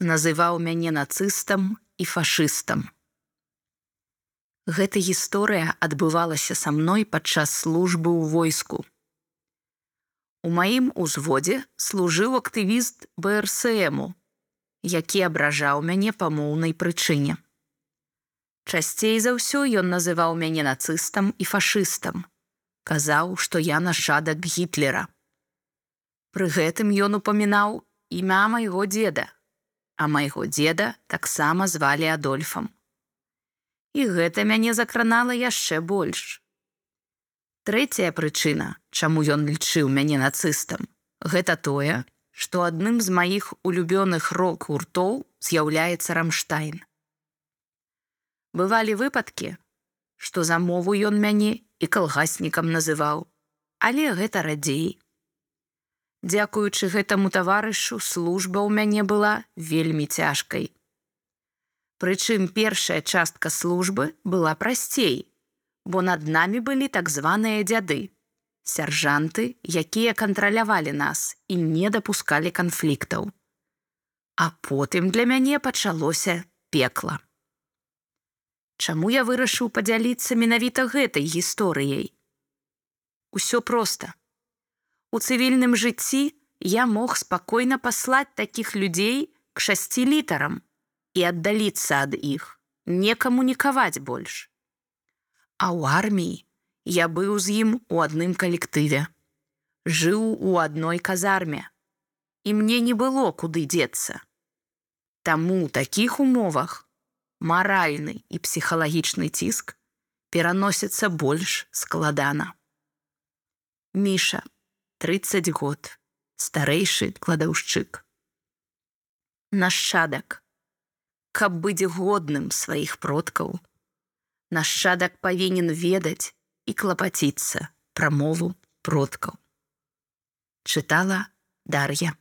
называў мяне нацыстам і фашыстам. Гэта гісторыя адбывалася са мной падчас службы ў войску. У маім узводзе служыў актывіст БРСМу, які абражаў мяне па моўнай прычыне. Часцей за ўсё ён называў мяне нацыстам і фашыстам, казаў, што я нашадак гітлера. Пры гэтым ён упамінаў імя майго дзеда, а майго дзеда таксама звалі Адольфам і гэта мяне закранала яшчэ больш. Трэцяя прычына, чаму ён лічыў мяне нацыстам, гэта тое, што адным з маіх улюбёных рок-гуртоў з'яўляецца рамштайн. Бывалі выпадкі, што за мову ён мяне і калгаснікам называў, але гэта радзей. Дзякуючы гэтаму таварышу служба ў мяне была вельмі цяжкай. Прычым першая частка службы была прасцей, бо над намі былі так званыя дзяды, сяржанты, якія кантралявалі нас і не дапускалі канфліктаў. А потым для мяне пачалося пекла. Чаму я вырашыў падзяліцца менавіта гэтай гісторыяй? Усё проста. У цывільным жыцці я мог спакойна паслаць такіх людзей к шасці літарам, і аддаліцца ад іх, не камунікаваць больш. А ў арміі я быў з ім у адным калектыве, жыў у адной казарме, і мне не было куды дзецца. Таму у такіх умовах маральны і псіхалагічны ціск пераносіцца больш складана. Міша, 30 год, старэйшы кладаўшчык. Нашчадак, каб быць годным сваіх продкаў. Нашчадак павінен ведаць і клапаціцца пра мову продкаў. Чытала Дар'я.